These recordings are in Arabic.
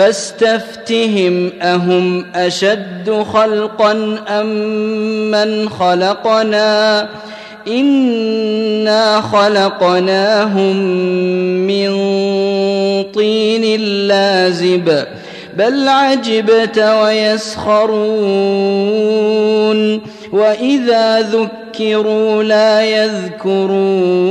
فاستفتهم أهم أشد خلقا أم من خلقنا إنا خلقناهم من طين لازب بل عجبت ويسخرون وإذا ذكروا لا يذكرون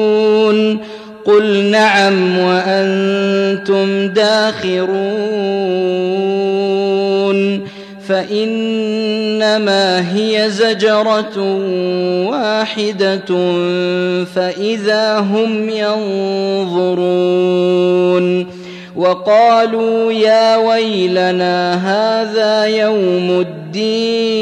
قل نعم وأنتم داخرون فإنما هي زجرة واحدة فإذا هم ينظرون وقالوا يا ويلنا هذا يوم الدين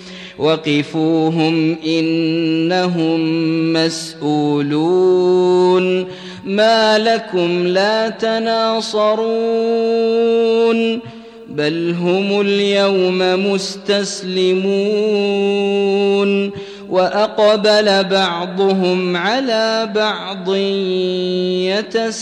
وقفوهم إنهم مسئولون ما لكم لا تناصرون بل هم اليوم مستسلمون وأقبل بعضهم على بعض يتساءلون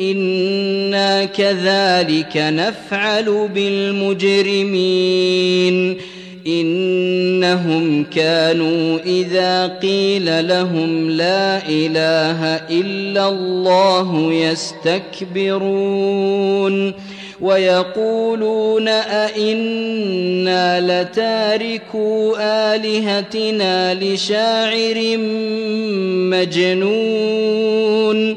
أنا كذلك نفعل بالمجرمين انهم كانوا اذا قيل لهم لا اله الا الله يستكبرون ويقولون أئنا لتاركو آلهتنا لشاعر مجنون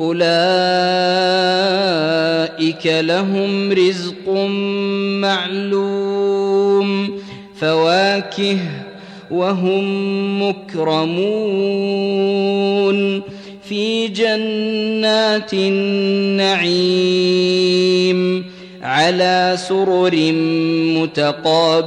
أولئك لهم رزق معلوم فواكه وهم مكرمون. في جنات النعيم على سرر متقابلين.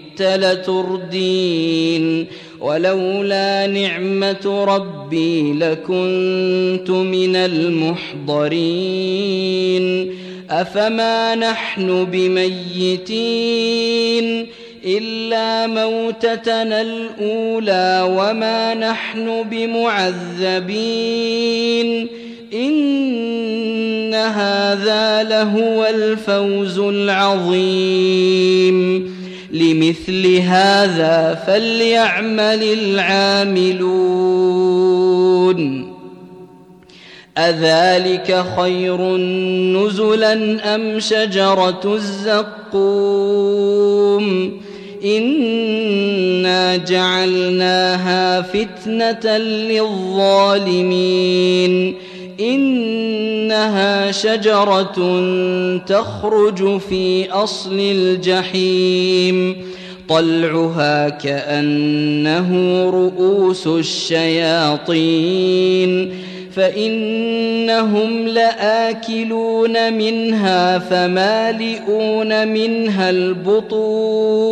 لتردين ولولا نعمة ربي لكنت من المحضرين أفما نحن بميتين إلا موتتنا الأولى وما نحن بمعذبين إن هذا لهو الفوز العظيم لمثل هذا فليعمل العاملون. أذلك خير نزلا أم شجرة الزقوم؟ إنا جعلناها فتنة للظالمين. إنها شجرة تخرج في أصل الجحيم. طلعها كأنه رؤوس الشياطين. فإنهم لآكلون منها فمالئون منها البطون.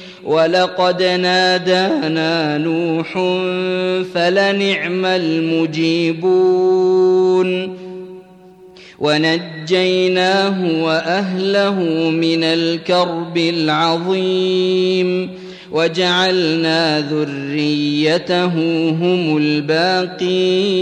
ولقد نادانا نوح فلنعم المجيبون ونجيناه وأهله من الكرب العظيم وجعلنا ذريته هم الباقين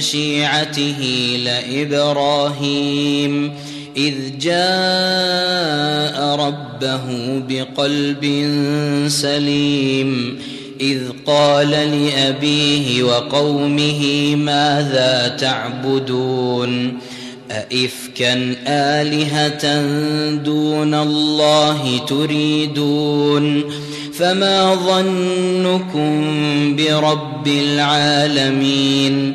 شيعته لإبراهيم إذ جاء ربه بقلب سليم إذ قال لأبيه وقومه ماذا تعبدون؟ أئفكا آلهة دون الله تريدون؟ فما ظنكم برب العالمين؟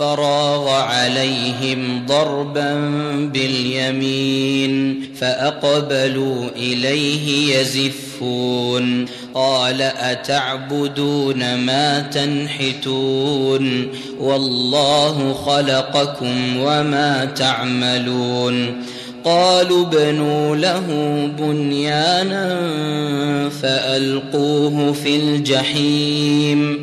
فراغ عليهم ضربا باليمين فأقبلوا إليه يزفون قال أتعبدون ما تنحتون والله خلقكم وما تعملون قالوا بنوا له بنيانا فألقوه في الجحيم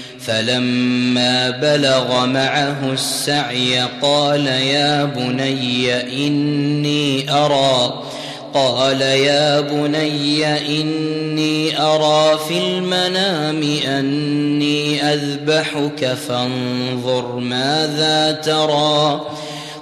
فلما بلغ معه السعي قال يا بني إني أرى قال يا بني إني أرى في المنام أني أذبحك فانظر ماذا ترى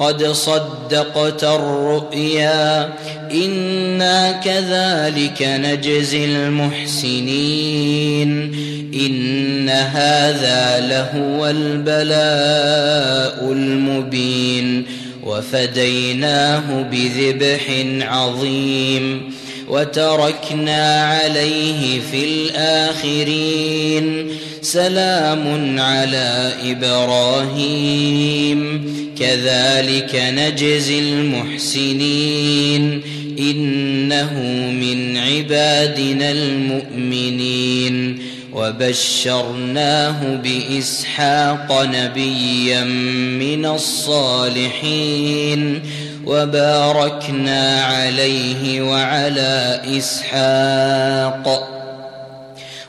قد صدقت الرؤيا إنا كذلك نجزي المحسنين إن هذا لهو البلاء المبين وفديناه بذبح عظيم وتركنا عليه في الآخرين سلام على إبراهيم كذلك نجزي المحسنين إنه من عبادنا المؤمنين وبشرناه بإسحاق نبيا من الصالحين وباركنا عليه وعلى إسحاق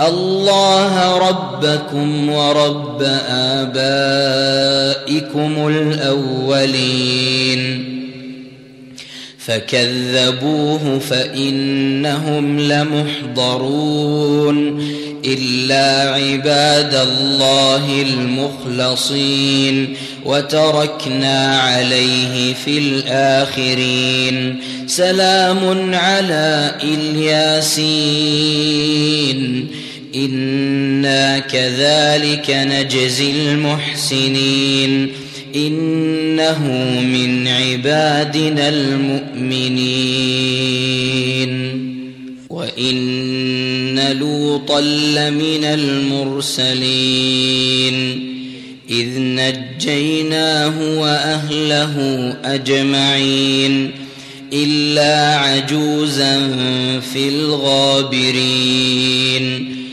الله ربكم ورب آبائكم الأولين. فكذبوه فإنهم لمحضرون. إلا عباد الله المخلصين. وتركنا عليه في الآخرين. سلام على إلياسين. إنا كذلك نجزي المحسنين إنه من عبادنا المؤمنين وإن لوطا لمن المرسلين إذ نجيناه وأهله أجمعين إلا عجوزا في الغابرين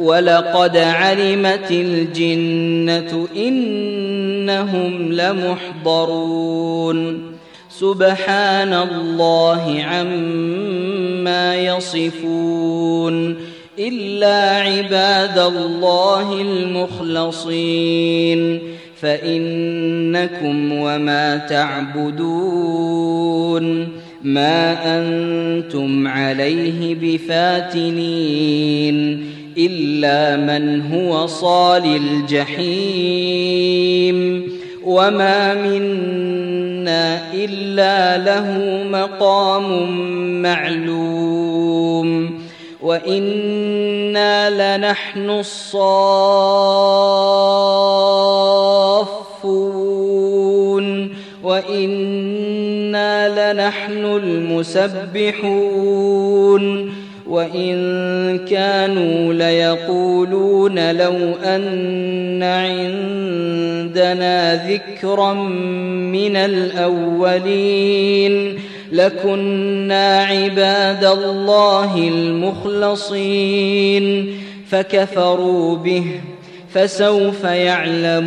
ولقد علمت الجنة إنهم لمحضرون. سبحان الله عما يصفون. إلا عباد الله المخلصين. فإنكم وما تعبدون. ما أنتم عليه بفاتنين. إلا من هو صال الجحيم وما منا إلا له مقام معلوم وإنا لنحن الصافون وإنا لنحن المسبحون وإن كانوا ليقولون لو أن عندنا ذكرا من الأولين لكنا عباد الله المخلصين فكفروا به فسوف يعلمون